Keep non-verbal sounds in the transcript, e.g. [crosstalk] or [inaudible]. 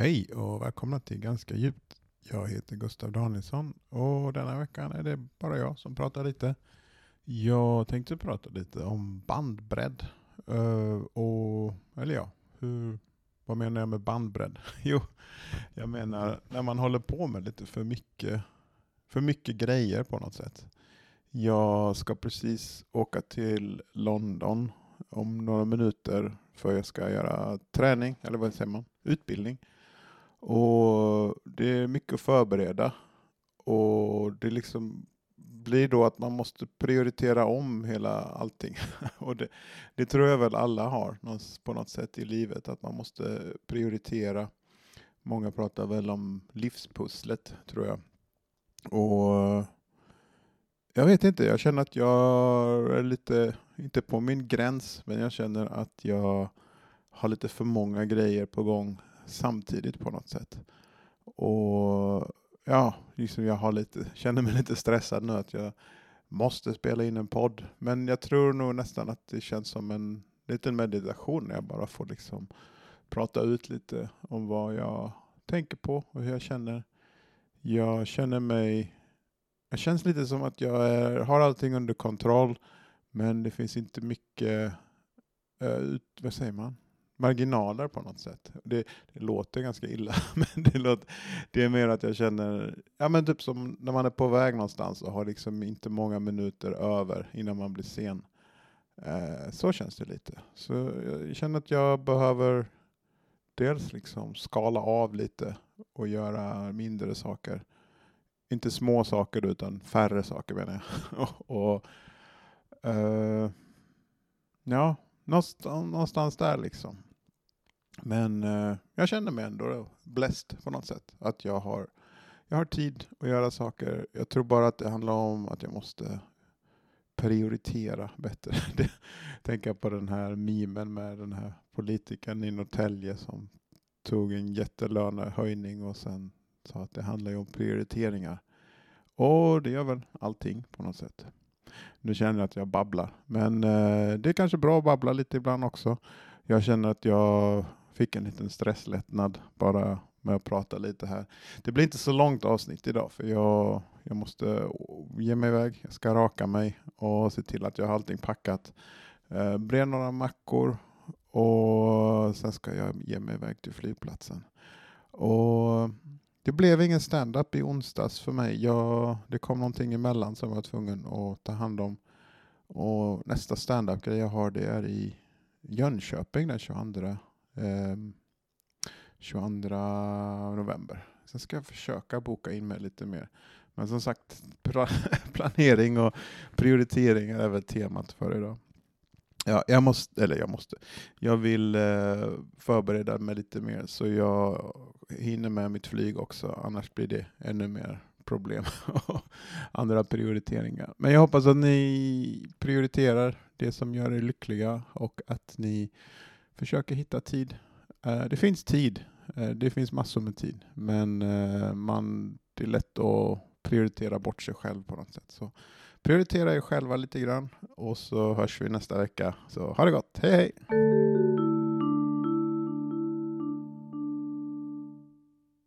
Hej och välkomna till Ganska djupt. Jag heter Gustav Danielsson och denna veckan är det bara jag som pratar lite. Jag tänkte prata lite om bandbredd. Uh, och, eller ja, hur, vad menar jag med bandbredd? [laughs] jo, jag menar när man håller på med lite för mycket, för mycket grejer på något sätt. Jag ska precis åka till London om några minuter för jag ska göra träning, eller vad säger man, utbildning. Och det är mycket att förbereda. Och det liksom blir då att man måste prioritera om hela allting. [laughs] och det, det, tror jag väl alla har på något sätt i livet, att man måste prioritera. Många pratar väl om livspusslet, tror jag. Och jag vet inte, jag känner att jag är lite, inte på min gräns, men jag känner att jag har lite för många grejer på gång samtidigt på något sätt. Och ja, liksom jag har lite, känner mig lite stressad nu att jag måste spela in en podd. Men jag tror nog nästan att det känns som en liten meditation när jag bara får liksom prata ut lite om vad jag tänker på och hur jag känner. Jag känner mig, jag känns lite som att jag är, har allting under kontroll men det finns inte mycket, uh, ut, vad säger man? Marginaler på något sätt. Det, det låter ganska illa, [laughs] men det, låter, det är mer att jag känner, ja men typ som när man är på väg någonstans och har liksom inte många minuter över innan man blir sen. Eh, så känns det lite. Så jag känner att jag behöver dels liksom skala av lite och göra mindre saker. Inte små saker utan färre saker menar jag. [laughs] och, och eh, ja, någonstans, någonstans där liksom. Men eh, jag känner mig ändå blessed på något sätt. Att jag har, jag har tid att göra saker. Jag tror bara att det handlar om att jag måste prioritera bättre. [laughs] Tänka på den här mimen med den här politikern i Norrtälje som tog en jättelönehöjning och sen sa att det handlar ju om prioriteringar. Och det gör väl allting på något sätt. Nu känner jag att jag babblar, men eh, det är kanske bra att babbla lite ibland också. Jag känner att jag fick en liten stresslättnad bara med att prata lite här. Det blir inte så långt avsnitt idag för jag, jag måste ge mig iväg. Jag ska raka mig och se till att jag har allting packat. Eh, bre några mackor och sen ska jag ge mig iväg till flygplatsen. Och det blev ingen stand-up i onsdags för mig. Jag, det kom någonting emellan som jag var tvungen att ta hand om. Och nästa stand-up-grej jag har det är i Jönköping den 22 eh, 22 november. Sen ska jag försöka boka in mig lite mer. Men som sagt, [laughs] planering och prioritering är väl temat för idag. Ja, jag måste, eller jag måste, jag vill eh, förbereda mig lite mer så jag hinner med mitt flyg också, annars blir det ännu mer problem och [laughs] andra prioriteringar. Men jag hoppas att ni prioriterar det som gör er lyckliga och att ni försöker hitta tid. Eh, det finns tid, eh, det finns massor med tid, men eh, man, det är lätt att prioritera bort sig själv på något sätt. Så prioritera er själva lite grann och så hörs vi nästa vecka. Så ha det gott, hej hej!